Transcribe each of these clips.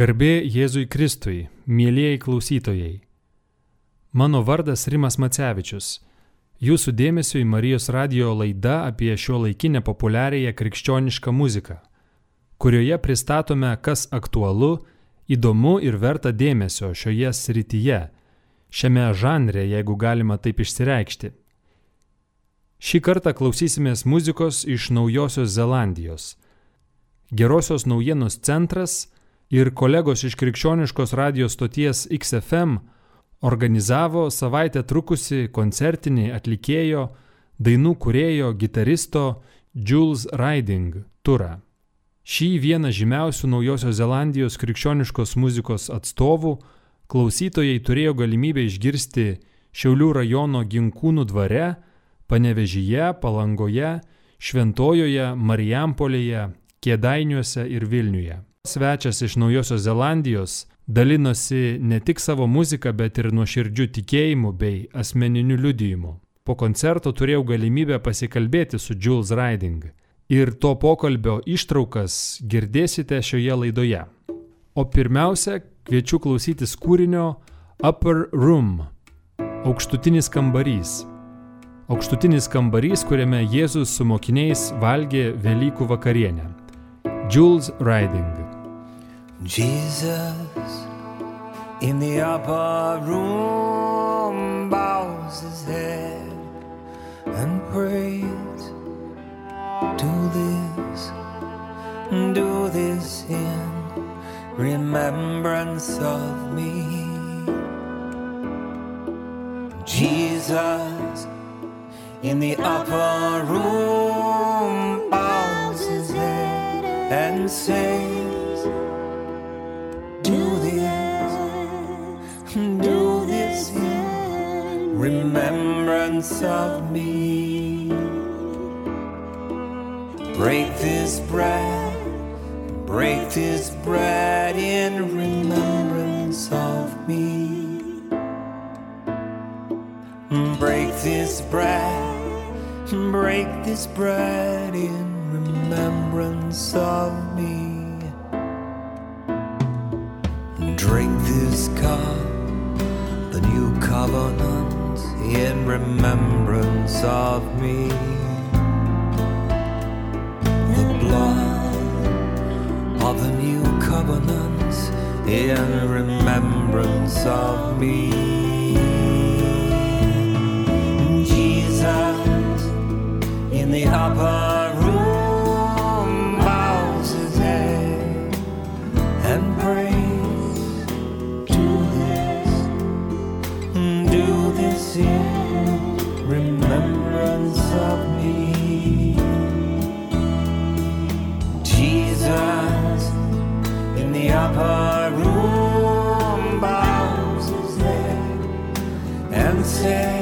Garbė Jėzui Kristui, mėlyjei klausytojai. Mano vardas Rimas Macevičius. Jūsų dėmesio į Marijos radio laida apie šio laikinę populiariąją krikščionišką muziką, kurioje pristatome, kas aktualu, įdomu ir verta dėmesio šioje srityje, šiame žanre, jeigu galima taip išsireikšti. Šį kartą klausysimės muzikos iš Naujosios Zelandijos. Gerosios naujienos centras ir kolegos iš krikščioniškos radijos stoties XFM organizavo savaitę trukusi koncertinį atlikėjo, dainų kurėjo, gitaristo Jules Riding turą. Šį vieną žymiausių Naujosios Zelandijos krikščioniškos muzikos atstovų klausytojai turėjo galimybę išgirsti Šiaulių rajono Ginkūnų dvare, Panevežyje, Palangoje, Šventojoje, Marijampolėje, Kėdainiuose ir Vilniuje. Svečias iš Naujosios Zelandijos dalinosi ne tik savo muziką, bet ir nuoširdžių tikėjimu bei asmeniniu liudijimu. Po koncerto turėjau galimybę pasikalbėti su Jules Riding ir to pokalbio ištraukas girdėsite šioje laidoje. O pirmiausia, kviečiu klausytis kūrinio Upper Room - aukštutinis kambarys. Aukštutinis kambarys, kuriame Jėzus su mokiniais valgė Velykų vakarienę. Jules Riding. Jesus in the upper room bows his head and prays. Do this, do this in remembrance of me. Jesus in the upper room bows his head and says, of me. Break this bread, break this bread in remembrance of me. Break this bread, break this bread in remembrance of me. Drink this cup, the new covenant in remembrance of me. The blood of the new covenant in remembrance of me. Jesus in the upper remembrance of me. Jesus in the upper room bows his head and says,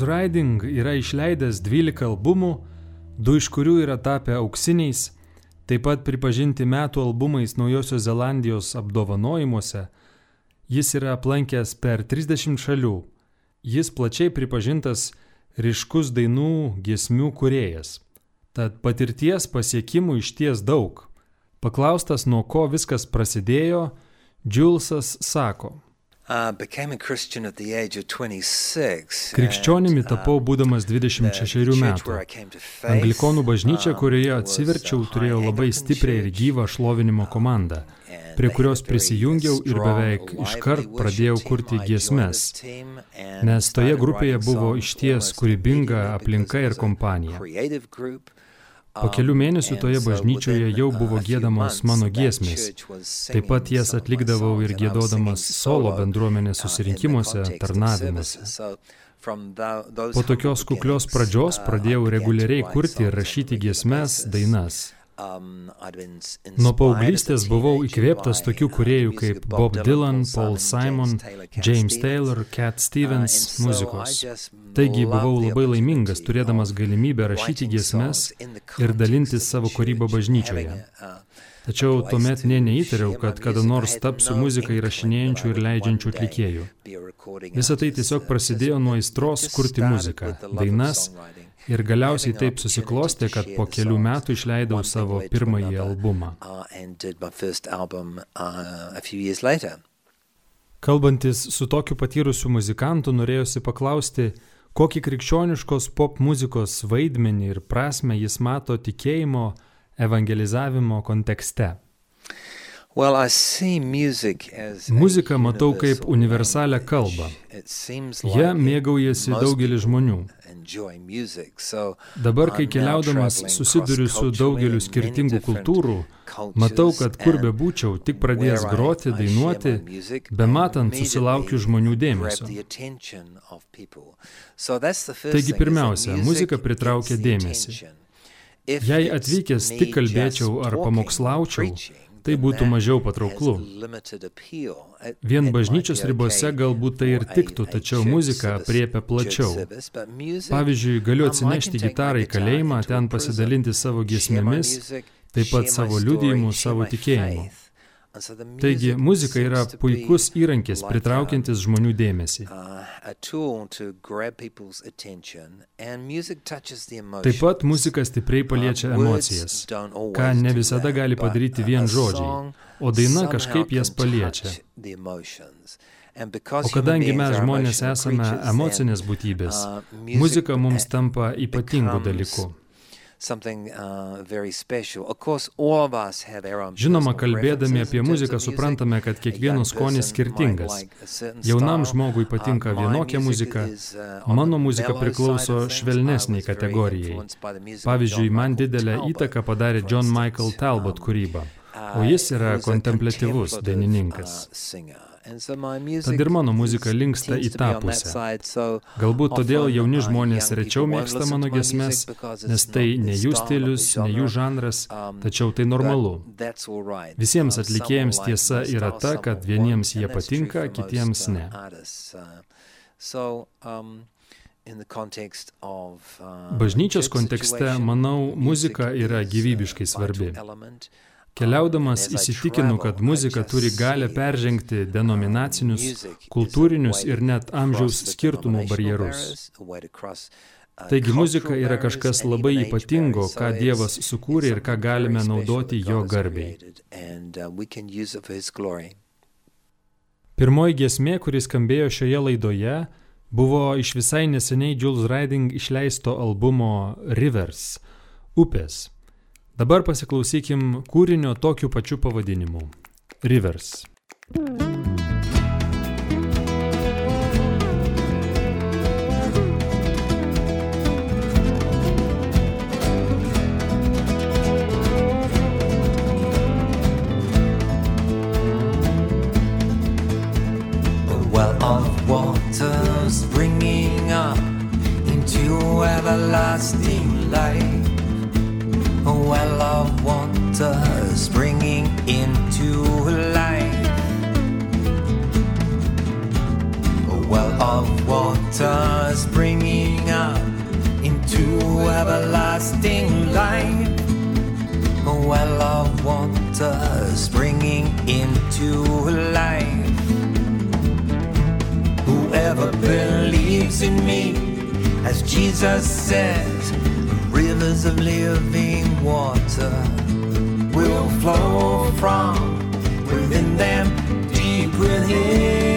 Jules Riding yra išleidęs 12 albumų, du iš kurių yra tapę auksiniais, taip pat pripažinti metų albumais Naujosios Zelandijos apdovanojimuose. Jis yra aplankęs per 30 šalių. Jis plačiai pripažintas ryškus dainų giesmių kuriejas. Tad patirties pasiekimų išties daug. Paklaustas, nuo ko viskas prasidėjo, Džulsas sako. Uh, became a Christian at the age of 26. Krikščionimi and, tapau um, būdamas the 26 church metų. Anglikonų bažnyčia, um, kurioje atsiverčiau, turėjo labai stiprią ir gyvą šlovinimo komandą, and prie kurios prisijungiau ir beveik iškart pradėjau kurti giesmes, nes toje grupėje buvo išties kūrybinga aplinka ir kompanija. Po kelių mėnesių toje bažnyčioje jau buvo months, mano giesmės. Taip pat jas atlikdavau ir gėdodamas solo bendruomenės uh, susirinkimuose, tarnavimuose. Po tokios kuklios pradžios uh, pradėjau reguliariai kurti ir rašyti giesmes, dainas. Um, Nuo paauglystės buvau įkvėptas tokių uh, kuriejų kaip Bob Dylan, Paul Simon, James. Taylor, Cat Uh, Stevens I muzikos. Taigi buvau labai laimingas turėdamas galimybę rašyti giesmes ir dalintis savo kūrybą bažnyčioje. uh, Tačiau tuomet nė neįtariau, kad kada nors tapsiu muziką įrašinėjančių ir leidžiančių atlikėjų. Visą tai tiesiog Uh, prasidėjo nuo aistros kurti muziką, dainas. Ir galiausiai taip susiklostė, kad po kelių metų išleidau savo pirmąjį albumą. uh, uh. Kalbantis su tokiu patyrusiu muzikantu, norėjosi paklausti, kokį krikščioniškos pop muzikos vaidmenį ir prasme jis mato tikėjimo evangelizavimo kontekste. Well, I see music as a Muziką matau kaip universal universalią kalbą. Ja mėgaujasi daugelis žmonių. Dabar, kai keliaudamas susiduriu su daugeliu in skirtingų kultūrų, matau, kad kur and bebūčiau, tik pradėjęs groti, dainuoti, bematant immediately susilaukiu žmonių dėmesio. Taigi pirmiausia, muzika pritraukia dėmesį. Jei atvykęs tik kalbėčiau ar pamokslaučiau, tai būtų mažiau patrauklu. Vien bažnyčios ribose galbūt tai ir tiktų, tačiau muzika apriepia plačiau. Pavyzdžiui, galiu um, atsinešti gitarą į kalėjimą, ten pasidalinti savo giesmėmis, taip pat savo liudijimu, savo tikėjimu. Taigi muzika yra puikus įrankis pritraukiantis žmonių dėmesį. Taip pat muzika stipriai paliečia emocijas, ką ne visada gali padaryti vien žodžiai, o daina kažkaip jas paliečia. O kadangi mes žmonės esame emocinės būtybės, uh, muzika mums tampa ypatingų becomes Žinoma, personal kalbėdami apie muziką suprantame, kad kiekvieno skonis skirtingas. Jaunam žmogui patinka Uh, vienokia muzika, uh, mano muzika priklauso švelnesniai kategorijai. Pavyzdžiui, man didelę įtaką padarė John. Michael Talbot Um, kūryba, uh, o jis yra kontemplatyvus dainininkas. Tad ir mano muzika linksta į tą pusę. Galbūt todėl jauni žmonės rečiau mėgsta mano because nes tai ne jų stilius, ne jų žanras, Um, tačiau tai normalu. Visiems Um, atlikėjams tiesa yra ta, kad vieniems jie patinka, kitiems uh, ne. Uh, um, uh, Bažnyčios kontekste, manau, muzika yra gyvybiškai svarbi. Keliaudamas įsitikinu, kad muzika turi galę peržengti denominacinius, kultūrinius ir net amžiaus skirtumų barjerus. uh, Taigi muzika yra kažkas labai ypatingo, ką Dievas sukūrė ir ką galime naudoti Jo garbiai. uh. Pirmoji giesmė, kuris skambėjo šioje laidoje, buvo iš visai neseniai Jules Riding išleisto albumo Rivers - Upės. Dabar pasiklausykim kūrinio tokiu pačiu pavadinimu - Rivers. A well of water springing up into everlasting life. Well of water springing into life. A well of water springing up into everlasting life. A well of water springing into life. Whoever believes in me, as Jesus says, rivers of living water will flow from within them, deep within.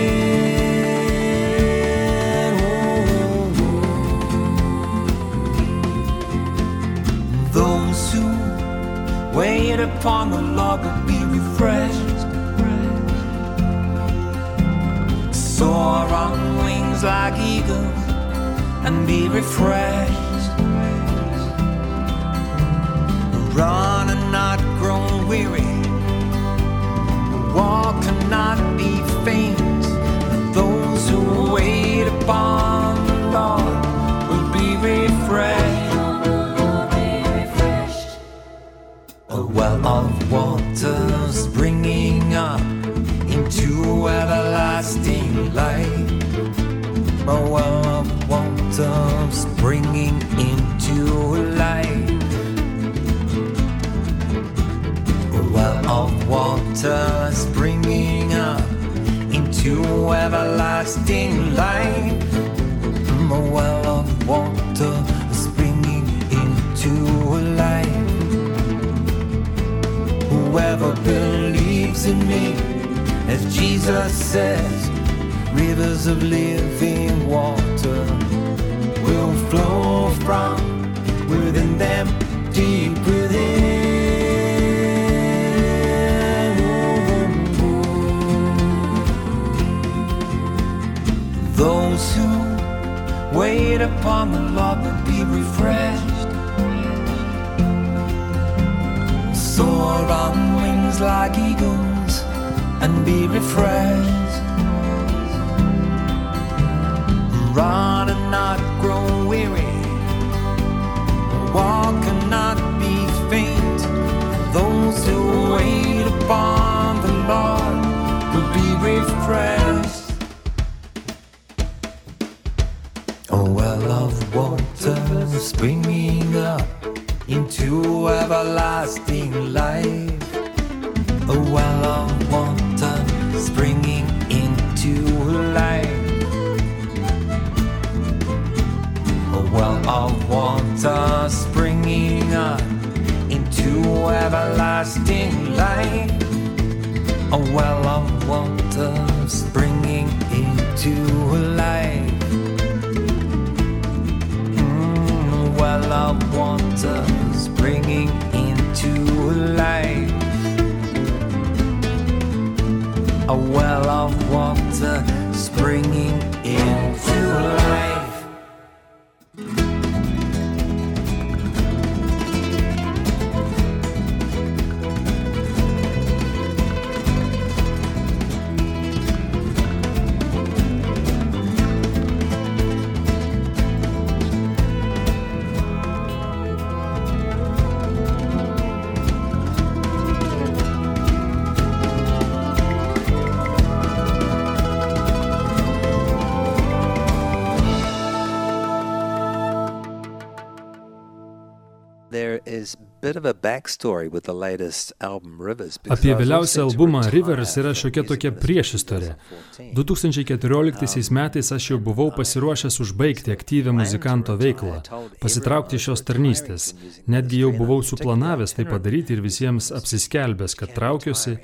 Those who wait upon the Lord will be refreshed. Soar on wings like eagles and be refreshed. Run and not grow weary. Springing up into everlasting life. A well of water springing into life. A well of water springing up into everlasting life. A well of water springing into life. Well of water springing into life. A well of water springing into life. Apie vėliausią albumą Rivers yra šiokia tokia priešistorė. 2014. 2014 metais aš jau buvau pasiruošęs užbaigti aktyvę muzikanto veiklą, pasitraukti iš šios tarnystės. Netgi jau buvau suplanavęs tai padaryti ir visiems apsiskelbęs, kad traukiuosi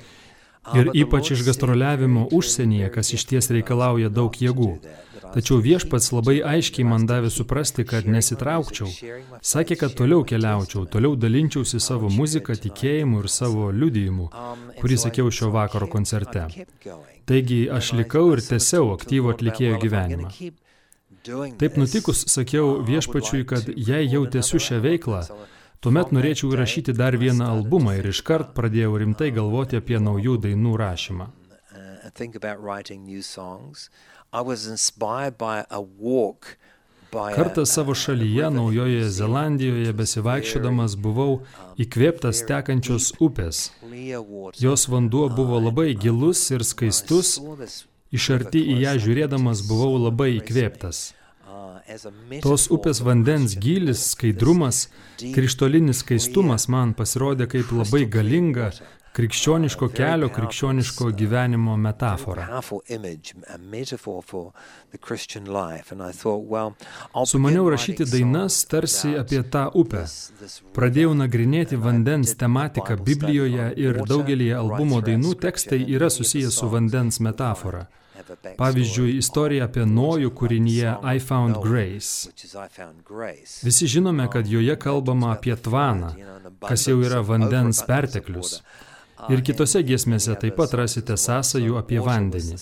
ir ypač iš gastroliavimo užsienyje, kas iš ties reikalauja daug jėgų. Tačiau viešpats labai aiškiai man davė suprasti, kad nesitraukčiau. Sakė, kad toliau keliaučiau, toliau dalinčiausi savo muziką, tikėjimu ir savo liudijimu, kurį sakiau šio vakaro koncerte. Taigi aš likau ir tęsiau aktyvų atlikėjo gyvenimą. Taip nutikus, sakiau viešpačiui, kad jei jau tęsiu šią veiklą, tuomet norėčiau įrašyti dar vieną albumą ir iškart pradėjau rimtai galvoti apie naujų dainų rašymą. uh, Kartą savo šalyje, Naujojoje Zelandijoje, besivaikščiodamas buvau įkvėptas tekančios upės. Jos vanduo buvo labai gilus ir skaistus, iš arti į ją žiūrėdamas buvau labai įkvėptas. Uh, Tos upės vandens faith, skaidrumas, krištolinis skaistumas clear, man pasirodė kaip labai galinga krikščioniško kelio, krikščioniško gyvenimo metafora. Sumaniau rašyti dainas tarsi apie tą upę. Pradėjau river. nagrinėti vandens tematiką Biblijoje ir daugelį albumo dainų tekstai yra susijęs su vandens metafora. Pavyzdžiui, istorija apie Nojų kūrinyje I Found Grace. which is I Found Grace. Visi žinome, kad joje kalbama apie tvaną, kas jau yra vandens perteklius. Ir kitose giesmėse taip pat rasite sąsajų apie vandenį.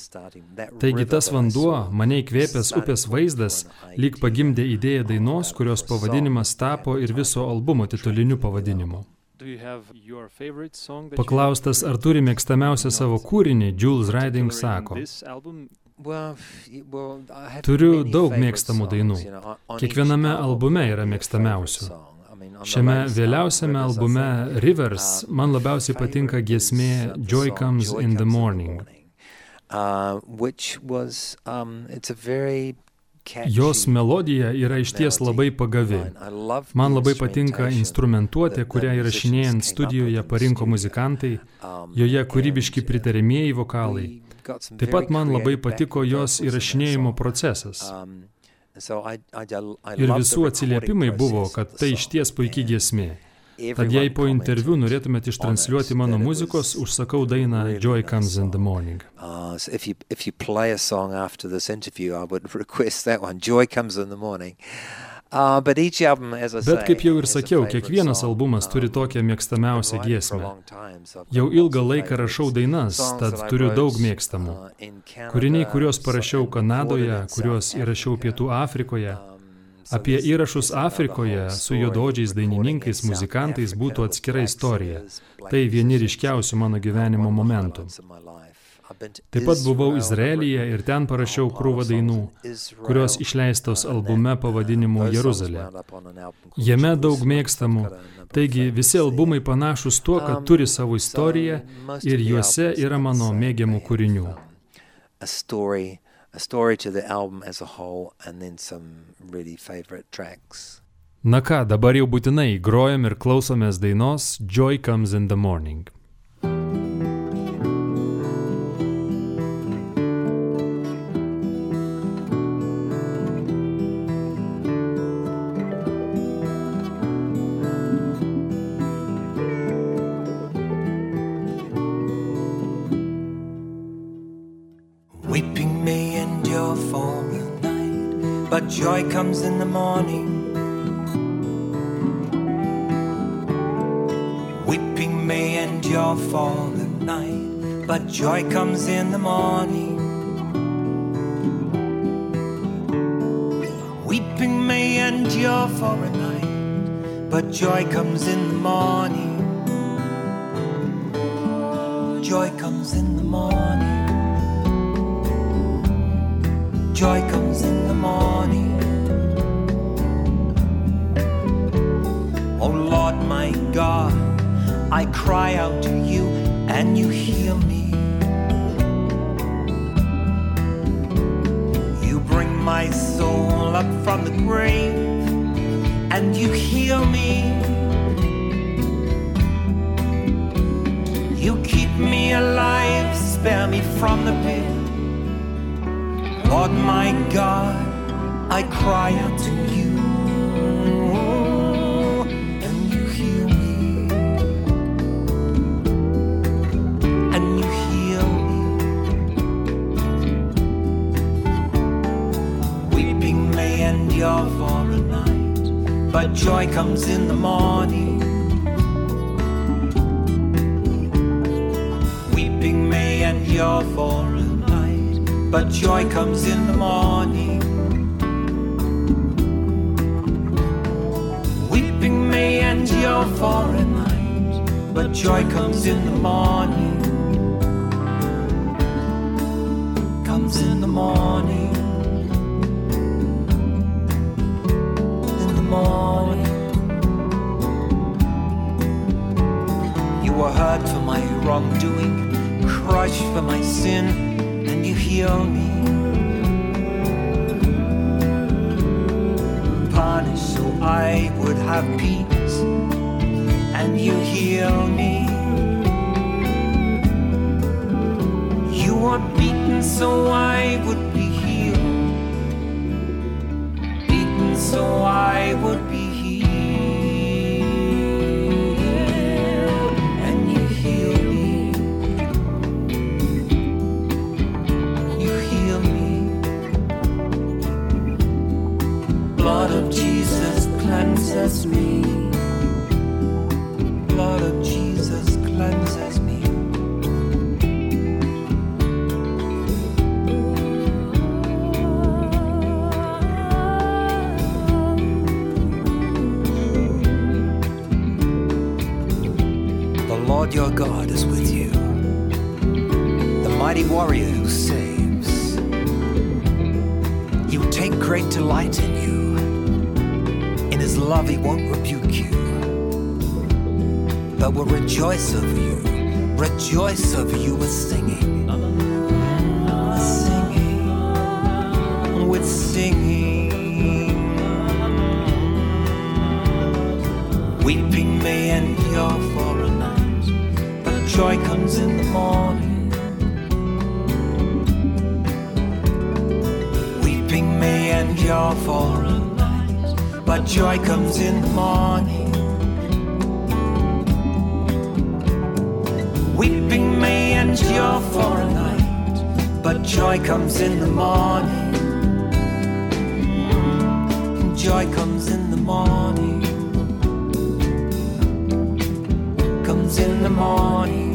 Taigi tas vanduo, mane įkvėpęs upės vaizdas, lyg pagimdė idėją dainos, kurios pavadinimas tapo ir viso albumo tituliniu pavadinimu. Paklaustas, ar turi mėgstamiausią savo kūrinį, Jules Riding sako, Turiu daug mėgstamų dainų. Kiekviename albume yra mėgstamiausių. Šiame vėliausiame albume Rivers man labiausiai patinka giesmė Joy Comes in the Morning. Uh, which was, um, it's a very Jos melodija yra išties labai pagavi. Man labai patinka instrumentuotė, kurią įrašinėjant studijoje parinko muzikantai, joje kūrybiški and, pritariamieji vokalai. Taip pat man labai patiko jos įrašinėjimo procesas. Um, Ir visų atsiliepimai buvo, kad tai išties puikiai giesmė. Tad jei po interviu norėtumėte ištransliuoti mano muzikos, užsakau dainą Joy Comes in the. Morning. Uh, so if you if you play a song after this interview, I would request that one. Joy comes in the morning. Uh, but each album, as I Bet say, kaip jau ir sakiau, kiekvienas albumas turi Um, tokią mėgstamiausią giesmę. Jau ilgą laiką rašau dainas, tad turiu daug mėgstamų. uh, Kūriniai, kuriuos parašiau Kanadoje, kuriuos įrašiau. Pietų Afrikoje, so apie įrašus Afrikoje su juododžiais dainininkais, muzikantais būtų atskira istorija. Tai vieni ryškiausių mano gyvenimo momentų. Taip pat buvau Izraelyje ir ten parašiau krūvą dainų, kurios išleistos albume pavadinimu Jeruzalė. Jame daug mėgstamų. Taigi visi albumai panašus tuo, kad turi savo istoriją ir juose yra mano mėgiamų kūrinių. A story, a story to the album as a whole, and then some really favorite tracks. Na ką, dabar jau būtinai grojam ir klausomės dainos Joy Comes in the Morning. Joy comes in the morning. Weeping may endure for a night, but joy comes in the morning. Joy comes in the morning. Joy comes in the morning. Oh Lord my God, I cry out to you and you hear me. And you heal me. You keep me alive, spare me from the pit. Lord my God, I cry out to you, endure for a night, but joy comes in the morning. Weeping may endure for a night, but joy comes in the morning. Weeping may endure for a night, but joy comes in the morning. Comes in the morning. Morning. You were hurt for my wrongdoing, crushed for my sin, and you heal me. punished so I would have peace, and you heal me. You were beaten so I would be I would be healed, and you heal me. You heal me. Blood of Jesus cleanses me. Lord your God is with you, the mighty warrior who saves. He will take great delight in you. In his love, he won't rebuke you, but will rejoice over you. Rejoice over you with singing. Singing. With singing. Weeping may endure for joy comes in the morning. Weeping may endure for a night, but joy comes in the morning. Weeping may endure for a night, but joy comes in the morning. Joy comes in the morning. In the morning.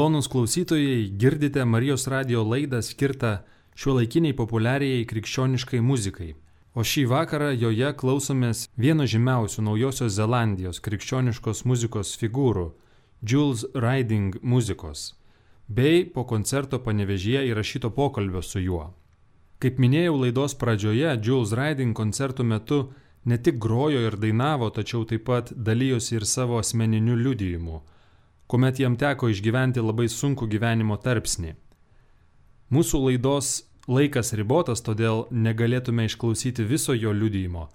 Malonus klausytojai, girdite Marijos radio laidą skirtą šiuolaikiniai populiariai krikščioniškai muzikai. O šį vakarą joje klausomės vieno žymiausių Naujosios Zelandijos krikščioniškos muzikos figūrų - Jules Riding muzikos, bei po koncerto panevežėje įrašyto pokalbio su juo. Kaip minėjau laidos pradžioje, Jules Riding koncertų metu ne tik grojo ir dainavo, tačiau taip pat dalyjosi ir savo asmeniniu liudijimu, kuomet jam teko išgyventi labai sunku gyvenimo tarpsnį. Mūsų laidos laikas ribotas, todėl negalėtume išklausyti viso jo liudijimo.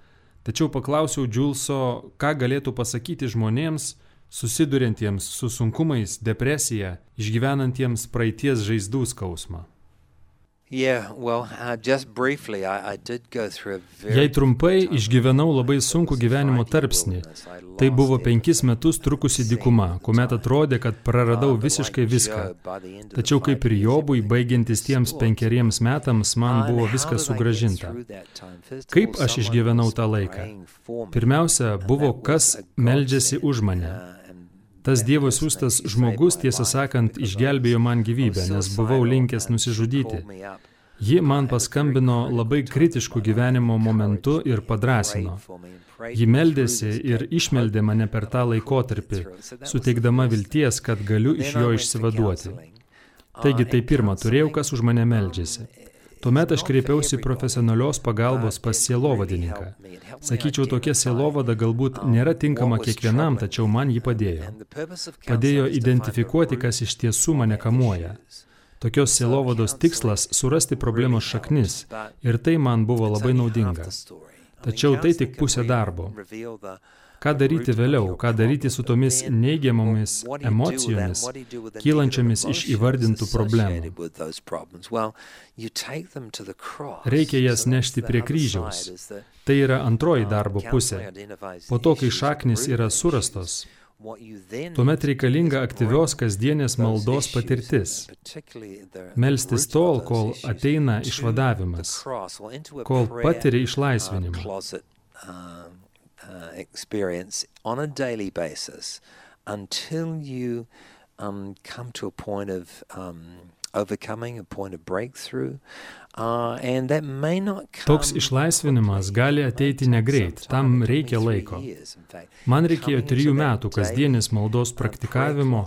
Tačiau paklausiau Džulso, ką galėtų pasakyti žmonėms, susidurintiems su sunkumais, depresija, išgyvenantiems praeities žaizdų skausmą. Yeah, well, uh, just briefly, I, I did go through a very Jei trumpai išgyvenau labai was gyvenimo tarpsnį. Tai buvo penkis metus trukusi dykuma, kuomet atrodė, kad praradau Uh, visiškai viską. Tačiau kaip ir Jobui, baigiantis tiems penkeriems metams, man Uh, buvo viskas sugražinta. Kaip aš išgyvenau tą laiką? Pirmiausia, buvo kas meldžiasi už mane. Tas Dievo siūstas žmogus, tiesą sakant, išgelbėjo man gyvybę, nes buvau linkęs nusižudyti. Ji man paskambino labai kritišku gyvenimo momentu ir padrasino. Ji meldėsi ir išmeldė mane per tą laikotarpį, suteikdama vilties, kad galiu iš jo išsivaduoti. Taigi tai pirma, turėjau, kas už mane meldžiasi. Tuomet aš kreipiausi profesionalios pagalbos pas sielovadininką. Sakyčiau, tokia sielovada galbūt nėra tinkama kiekvienam, tačiau man ji padėjo. Padėjo identifikuoti, kas iš tiesų mane kamuoja. Tokios sielovados tikslas - surasti problemos šaknis ir tai man buvo labai naudinga. Tačiau tai tik pusė darbo. Ką daryti vėliau, ką daryti su tomis neigiamomis emocijomis, kylančiomis iš įvardintų problemų. Reikia jas nešti prie kryžiaus. Tai yra antroji darbo pusė. Po to, kai šaknis yra surastos, tuomet reikalinga aktyvios kasdienės maldos patirtis. Melstis tol, kol ateina išvadavimas, kol patiri išlaisvinimą. Uh, experience on a daily basis until you um, come to a point of um, overcoming, a point of breakthrough. Uh, and that may not come Toks išlaisvinimas gali ateiti negreit, tam reikia laiko. Man reikėjo trijų metų kasdienės maldos praktikavimo,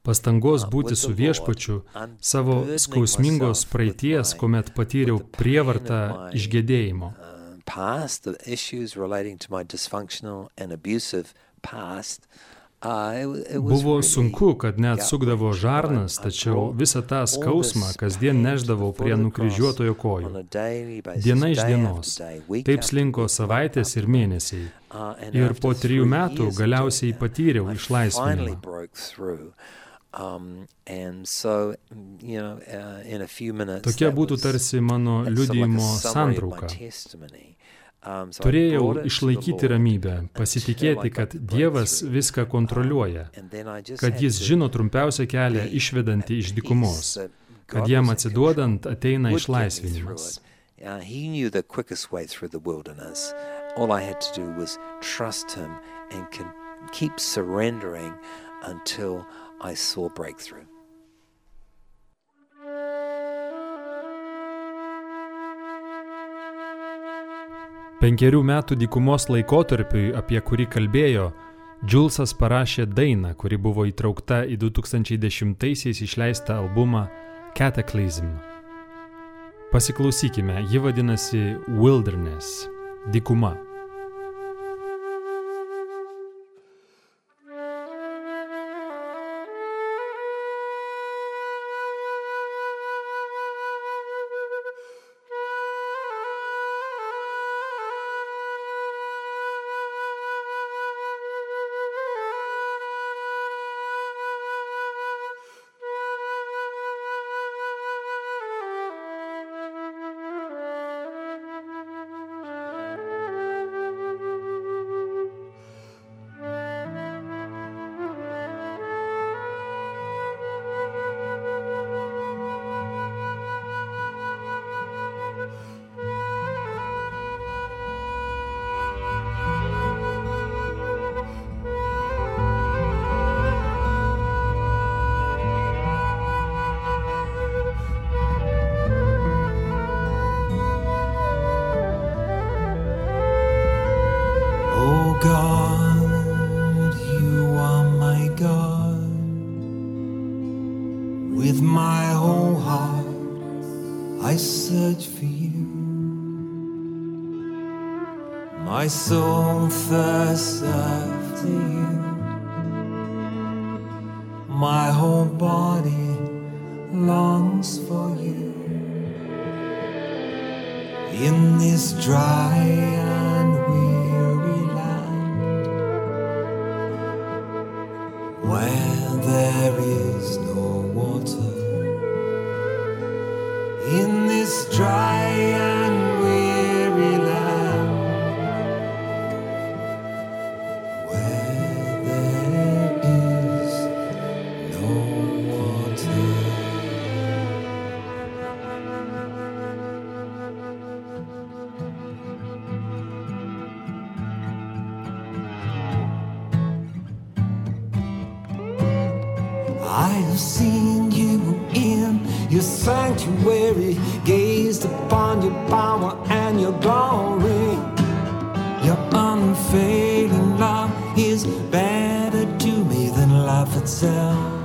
pastangos būti su viešpačiu, savo skausmingos praeities, kuomet patyriau prievartą išgėdėjimo. Past, the issues relating to my dysfunctional and abusive past. Uh, Buvo sunku, kad net sukdavo žarnas, tačiau visą tą skausmą kasdien neždavau prie nukryžiuotojo kojų. Diena iš dienos. Taip slinko savaitės ir mėnesiai. Uh, Ir po trijų metų galiausiai patyriau išlaisvinimą. Um, and so, you know, uh, in a few minutes, Tokia būtų tarsi mano liudijimo santrauka. Um, Turėjau išlaikyti ramybę, pasitikėti, kad Dievas viską kontroliuoja, I just kad Jis žino trumpiausią kelią išvedantį iš dykumos, kad jam atsiduodant ateina išlaisvinimas. Uh, he knew the quickest way through the wilderness. All I had to do was trust Him and keep surrendering until I saw breakthrough. Penkerių metų dykumos laikotarpiui, apie kurį kalbėjo, Džulsas parašė dainą, kuri buvo įtraukta į 2010-aisiais išleistą albumą Cataclysm. Pasiklausykime, ji vadinasi Wilderness - dykuma. sou I have seen you in your sanctuary, gazed upon your power and your glory. Your unfailing love is better to me than life itself.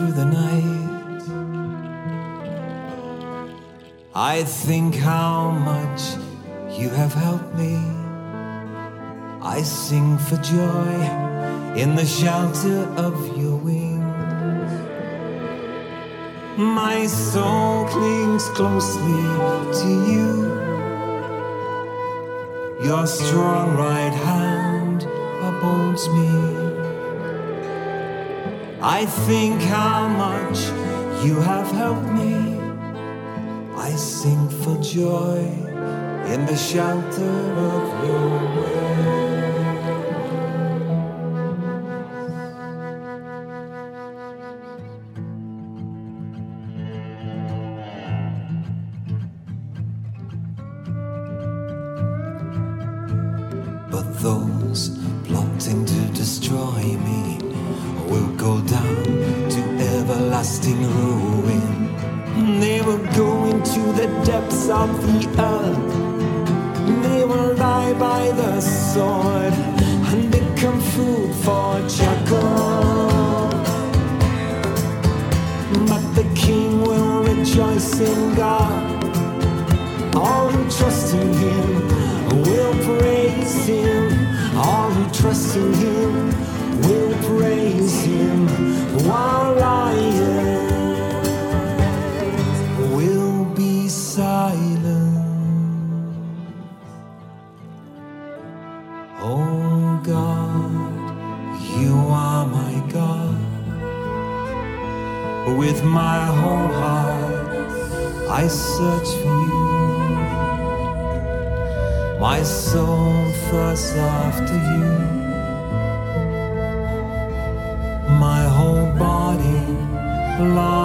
through the night. I think how much you have helped me. I sing for joy in the shelter of your wings. My soul clings closely to you. Your strong right hand upholds me. I think how much you have helped me. I sing for joy in the shelter of your wings. Love.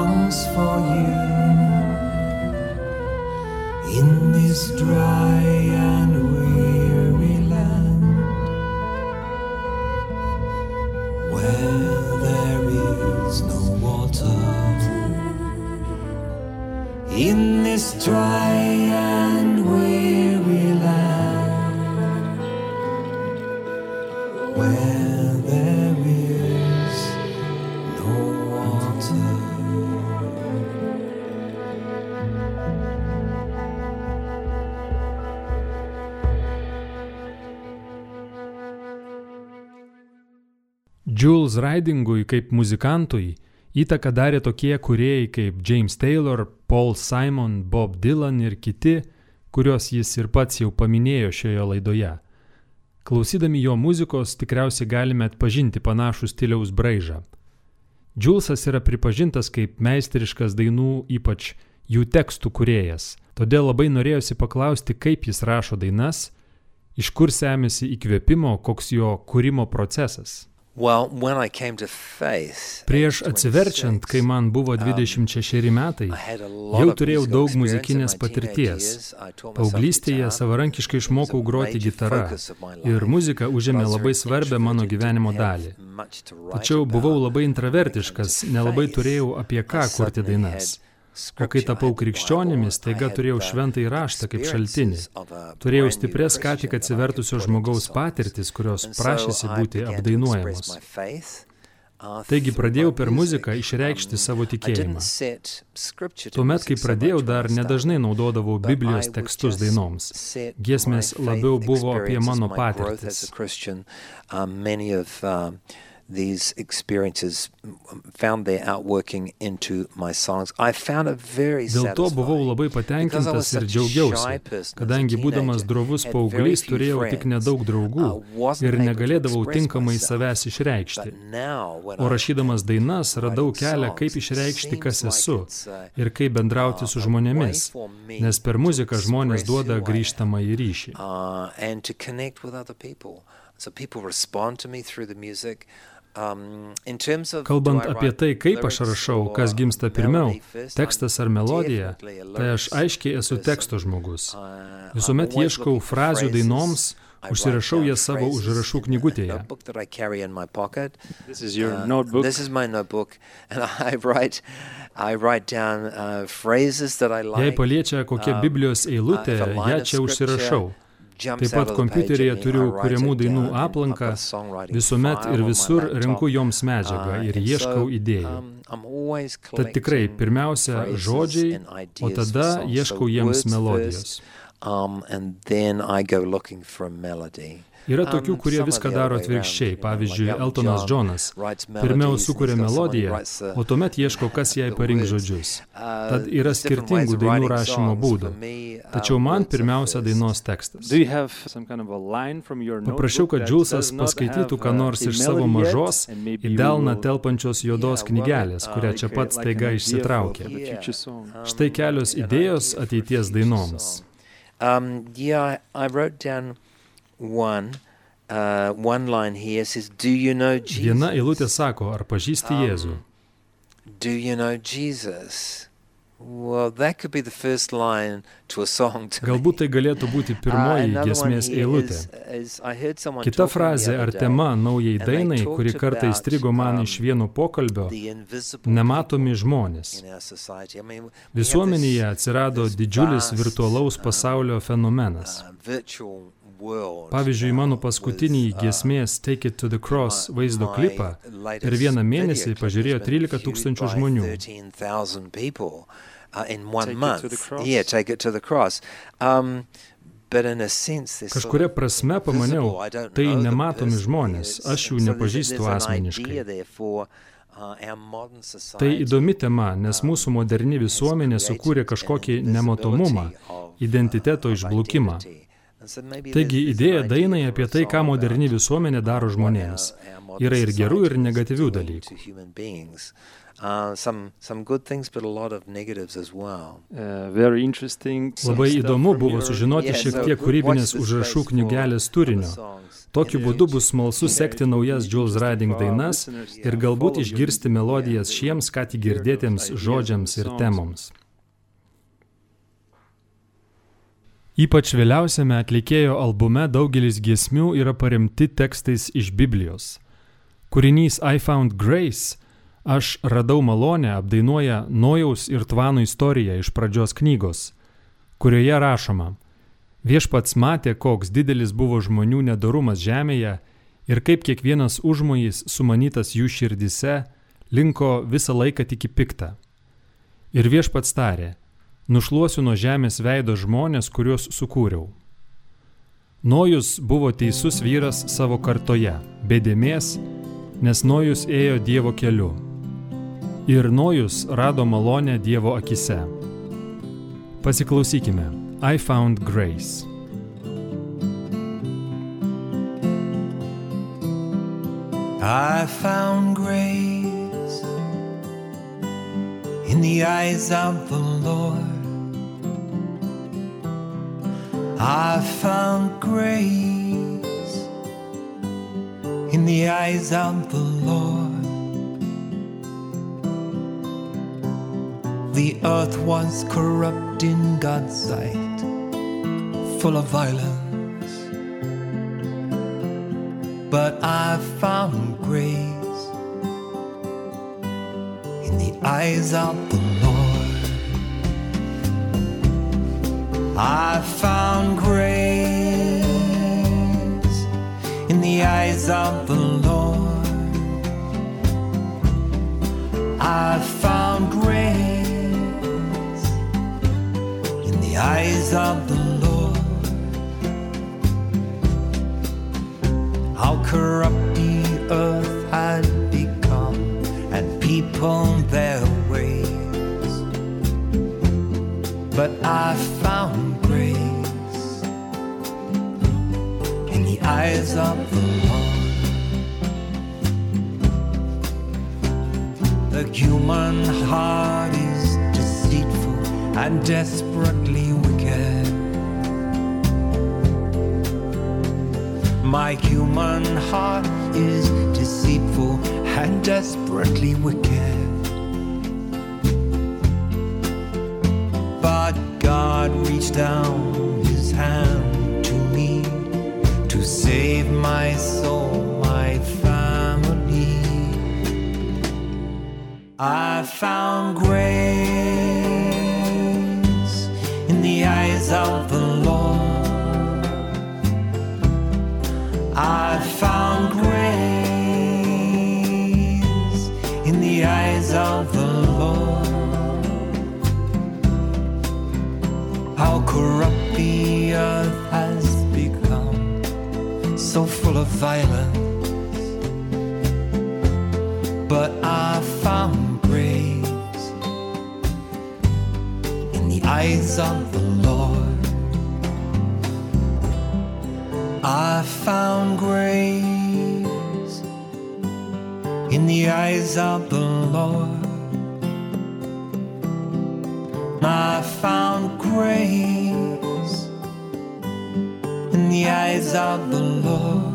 blues ridingui kaip muzikantui įtaką darė tokie kūrėjai kaip James Taylor, Paul Simon, Bob Dylan ir kiti, kuriuos jis ir pats jau paminėjo šioje laidoje. Klausydami jo muzikos tikriausiai galime atpažinti panašų stiliaus braižą. Džulsas yra pripažintas kaip meistriškas dainų, ypač jų tekstų kuriejas, todėl labai norėjosi paklausti, kaip jis rašo dainas, iš kur semėsi įkvėpimo, koks jo kūrimo procesas. Well, when I came to faith, Prieš at atsiverčiant, 26, kai man buvo 26 metai, I had a lot jau turėjau daug muzikinės patirties. Paauglystėje savarankiškai išmokau groti my ir muzika užėmė labai svarbę mano gyvenimo dalį. Tačiau buvau labai intravertiškas, nelabai turėjau apie ką kurti dainas. O kai tapau krikščionimi, staiga turėjau šventąjį raštą kaip šaltinį. Turėjau stipres ką tik atsivertusio žmogaus patirtis, kurios prašėsi būti apdainuojamos. Taigi pradėjau per muziką išreikšti savo tikėjimą. Tuomet, kai pradėjau, dar nedažnai naudodavau Biblijos tekstus dainoms. Giesmės labiau buvo apie mano patirtis. These experiences found their outworking into my songs. I found it very Dėl to buvau labai because I was patenkintas ir džiaugiausi, kadangi būdamas drovus paauglys turėjau tik friends, nedaug draugų ir negalėdavau tinkamai savęs išreikšti. O rašydamas am dainas radau kelią, kaip išreikšti, kas esu uh, ir kaip bendrauti su žmonėmis, nes per muziką žmonės duoda grįžtamą į ryšį. uh. So people respond to me through the music. Um, in terms of, Kalbant apie tai, kaip aš rašau, or kas gimsta pirmiau, tekstas ar melodija, tai aš aiškiai esu person. teksto žmogus. Visuomet ieškau frazių dainoms, užsirašau jas savo užrašų in a knygutėje. Uh, notebook. This is my notebook, and I write, I write down uh, phrases that I like. Jei paliečia kokia Um, Biblijos eilutė, uh, line ją čia užsirašau. Taip pat kompiuteryje turiu kuriamų dainų aplanką, visuomet ir visur renku joms medžiagą Uh, ir ieškau idėjų. um, Tad tikrai, pirmiausia, žodžiai, o tada ieškau jiems melodijos. First, Um. Yra tokių, Um, kurie viską daro way atvirkščiai. Pavyzdžiui, Eltonas Džonas. Pirmiau sukuria melodiją, the- o tuomet ieško, kas jai parinks žodžius. Uh, Tad yra skirtingų dainų rašymo būdų. Uh, Tačiau man pirmiausia dainos tekstas. Paprašiau, kad Džulsas paskaitytų ką uh, nors iš savo mažos į delną telpančios juodos knygelės, uh, kurią čia pat staiga išsitraukė. Um, Štai kelios idėjos ateities dainoms. Um, yeah, I wrote down one. Uh, one line here says, "Do you know Jesus? Viena eilutė sako, ar pažįsti Um, Jėzų? Do you know Jesus?" Well, that could be the first line to a song. To Galbūt tai galėtų būti Uh, pirmoji one giesmės eilutė. is- is Kita frazė ar tema naujai dainai, kuri kartą įstrigo man um, iš vieno pokalbio nematomi žmonės. Visuomenėje atsirado didžiulis virtualaus um, pasaulio fenomenas. Pavyzdžiui, mano paskutinį uh, giesmės Take It to the Cross vaizdo klipą per vieną mėnesį pažiūrėjo been 13 viewed tūkstančių žmonių. 13,000 people, uh, in one Take It to month. the Cross? Yeah, take it to the cross. Um, Kažkuria prasme pamaniau, tai nematomi žmonės, aš jų nepažįstu asmeniškai. uh, Tai įdomi tema, nes mūsų moderni visuomenė sukūrė kažkokį nematomumą, identiteto uh, Taigi idėja dainai apie tai, ką moderni visuomenė daro žmonėms. Yra ir gerų, ir negatyvių dalykų. Uh. Uh, very interesting. some Labai įdomu buvo sužinoti šiek tiek kūrybinės užrašų knygelės turinio. Tokiu būdu bus smalsu sekti naujas Jules Riding dainas ir galbūt išgirsti melodijas šiems, ką tik girdėtiems žodžiams ir temoms. Ypač vėliausiame atlikėjo albume daugelis giesmių yra paremti tekstais iš Biblijos. Kūrinys I Found Grace - Aš radau malonę apdainuoja Nojaus ir Tvano istoriją iš pradžios knygos, kurioje rašoma Viešpats matė, koks didelis buvo žmonių nedarumas žemėje ir kaip kiekvienas užmojis sumanytas jų širdise linko visą laiką tik į piktą. Ir viešpats tarė, nušluosiu nuo žemės veido žmonės, kuriuos sukūriau. Nojus buvo teisus vyras savo kartoje, bedėmės, nes Nojus ėjo Dievo keliu. Ir Nojus rado malonę Dievo akise. Pasiklausykime. I found grace. I found grace in the eyes of the Lord. I found grace in the eyes of the Lord. The earth was corrupt in God's sight, full of violence. But I found grace in the eyes of the Lord. I found grace in the eyes of the Lord. Desperately wicked. My human heart is deceitful and desperately wicked. But God reached down his hand to me to save my soul, my family. I found grace eyes of the Lord. I found grace in the eyes of the Lord. How corrupt the earth has become, so full of violence. But eyes of the Lord. I found grace in the eyes of the Lord. I found grace in the eyes of the Lord.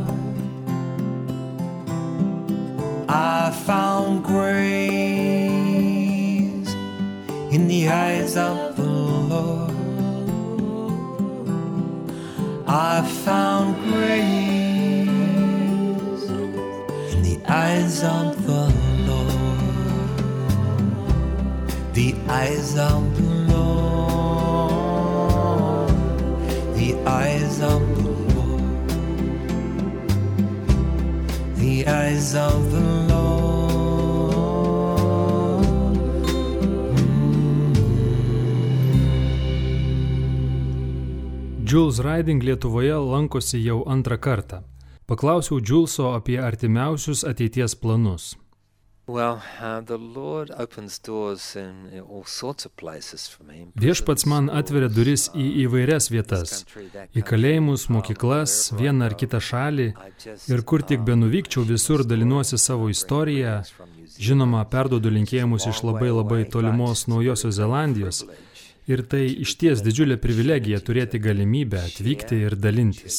I found grace in the eyes of I found grace in the eyes of the Lord. The eyes of the Lord. The eyes of the Lord. The eyes of the Lord. Jules Riding Lietuvoje lankosi jau antrą kartą. Paklausiau Julso apie artimiausius ateities planus. Well, uh. Viešpats man atveria duris į įvairias vietas - į kalėjimus, mokyklas, vieną ar kitą šalį ir kur tik benuvykčiau visur dalinuosi savo istoriją. Žinoma, perdodu linkėjimus iš labai labai tolimos Naujosios Zelandijos. Ir tai iš ties didžiulė privilegija turėti galimybę atvykti ir dalintis.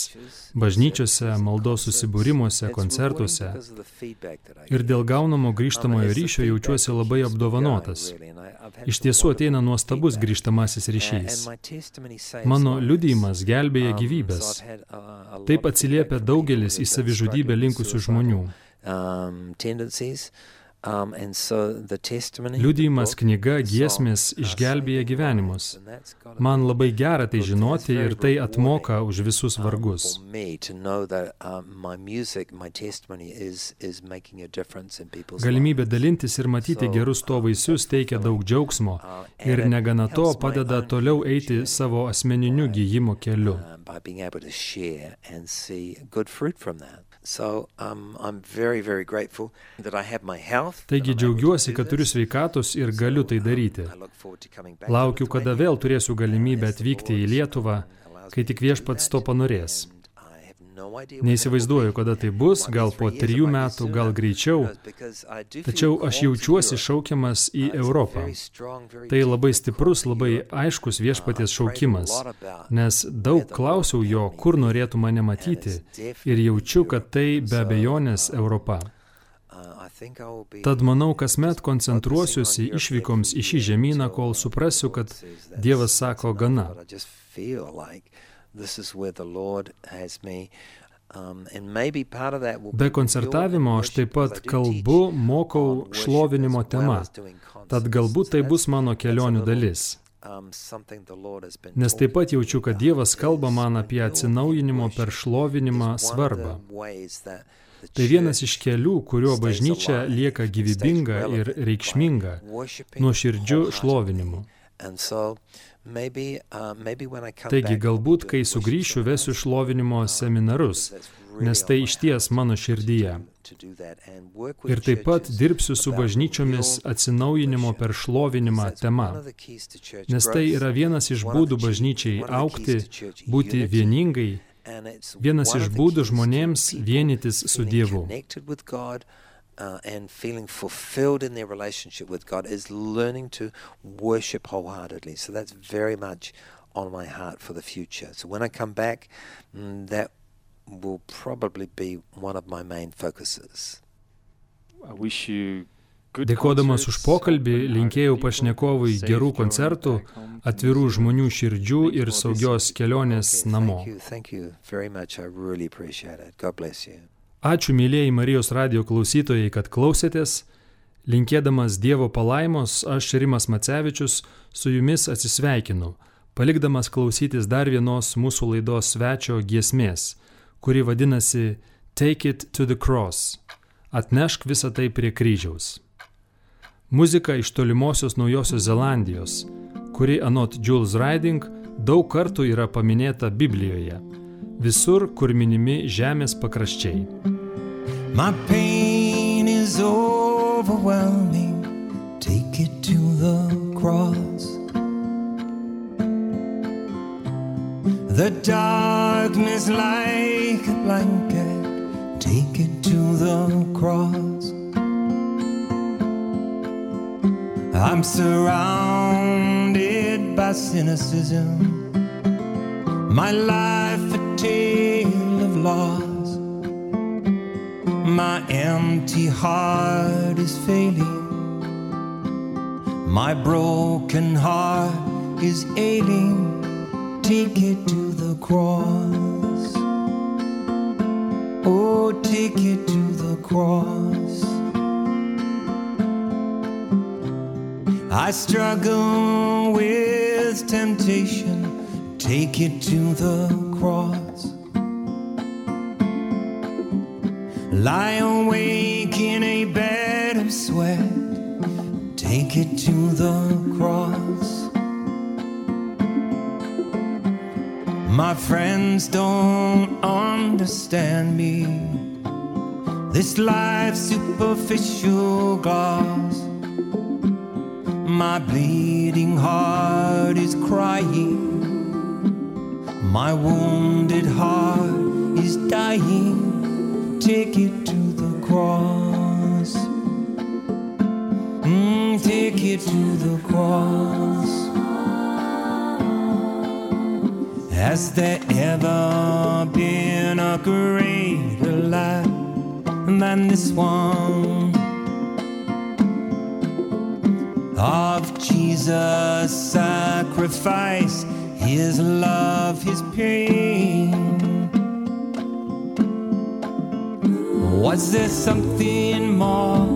Bažnyčiose, maldos susibūrimuose, koncertuose. Ir dėl gaunamo grįžtamojo ryšio jaučiuosi labai apdovanotas. Iš tiesų ateina nuostabus grįžtamasis ryšys. Mano liudijimas gelbėja gyvybės. Taip atsiliepia daugelis į savižudybę linkusių žmonių. Liudijimas, knyga, giesmės išgelbėja gyvenimus. Man labai gera tai žinoti ir tai atmoka už visus vargus. Galimybė dalintis ir matyti gerus to vaisius teikia daug džiaugsmo ir negana to padeda toliau eiti savo asmeniniu gyjimo keliu. So, um, I'm very, very grateful that I have my health. Taigi džiaugiuosi, kad turiu sveikatos ir galiu tai daryti. Laukiu, kada vėl turėsiu galimybę atvykti į Lietuvą, kai tik viešpats to panorės. Neįsivaizduoju, kada tai bus, gal po trijų metų, gal greičiau, tačiau aš jaučiuosi šaukiamas į Europą. Tai labai stiprus, labai aiškus viešpaties šaukimas, nes daug klausiau jo, kur norėtų mane matyti ir jaučiu, kad tai be abejonės Europa. Tad manau, kasmet koncentruosiuosi išvykoms į šį žemyną, kol suprasiu, kad Dievas sako gana. Be koncertavimo aš taip pat kalbu, mokau šlovinimo tema. Tad galbūt tai bus mano kelionių dalis. Nes taip pat jaučiu, kad Dievas kalba man apie atsinaujinimo per šlovinimą svarbą. Tai vienas iš kelių, kuriuo bažnyčia lieka gyvybinga ir reikšminga, nuoširdžiu šlovinimu. Taigi galbūt, kai sugrįšiu, vesiu šlovinimo seminarus, nes tai išties mano širdyje. Ir taip pat dirbsiu su bažnyčiomis atsinaujinimo per šlovinimą tema, nes tai yra vienas iš būdų bažnyčiai aukti, būti vieningai Vienas iš būdų žmonėms vienytis su Dievu. Uh, and feeling fulfilled in their relationship with God is learning to worship wholeheartedly. So that's very much on my heart for the future. So when I come back, mm, that will probably be one of my main focuses. I wish you Dėkodamas už pokalbį, linkėjau pašnekovui gerų koncertų, atvirų žmonių širdžių ir saugios kelionės namo. Ačiū mėlyjei Marijos radio klausytojai, kad klausėtės. Linkėdamas Dievo palaimos, aš Rimas Macevičius su jumis atsisveikinu, palikdamas klausytis dar vienos mūsų laidos svečio giesmės, kuri vadinasi Take it to the cross. Atnešk visą tai prie kryžiaus. Muzika iš tolimosios Naujosios Zelandijos, kuri anot Jules Riding daug kartų yra paminėta Biblijoje. Visur, kur minimi žemės pakraščiai. My pain is overwhelming, take it to the cross. The darkness like a blanket, take it to the cross. I'm surrounded by cynicism. My life tale of loss. My empty heart is failing. My broken heart is ailing. Take it to the cross. Oh, take it to the cross. I struggle with temptation, take it to the cross. Lie awake in a bed of sweat, take it to the cross. My friends don't understand me. This life's superficial glass. My bleeding heart is crying. My wounded heart is dying. Take it to the cross. Mm, take it to the cross. Has there ever been a greater light than this one? of Jesus' sacrifice, his love, his pain. Was there something more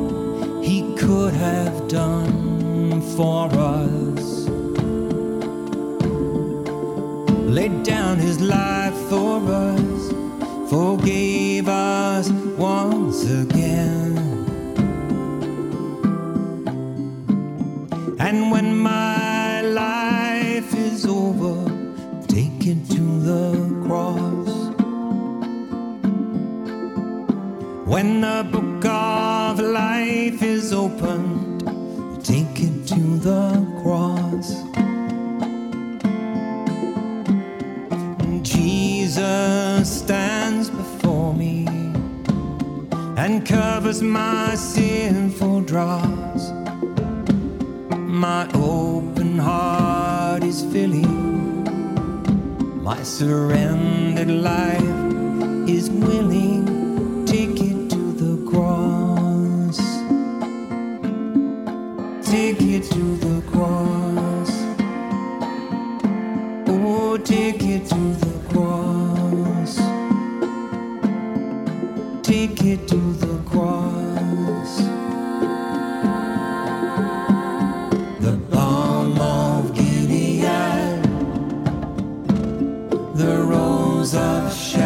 he could have done for us? Laid down his life for us, forgave us once again. And when my life is over, take it to the When the book of life is opened, take it to the cross. Jesus stands before me and covers my sinful dross. My open heart is filling, my surrendered life is willing. The cross. Oh, Ticket to the cross, take it to the cross. The balm of Gilead. The rose of Sharon,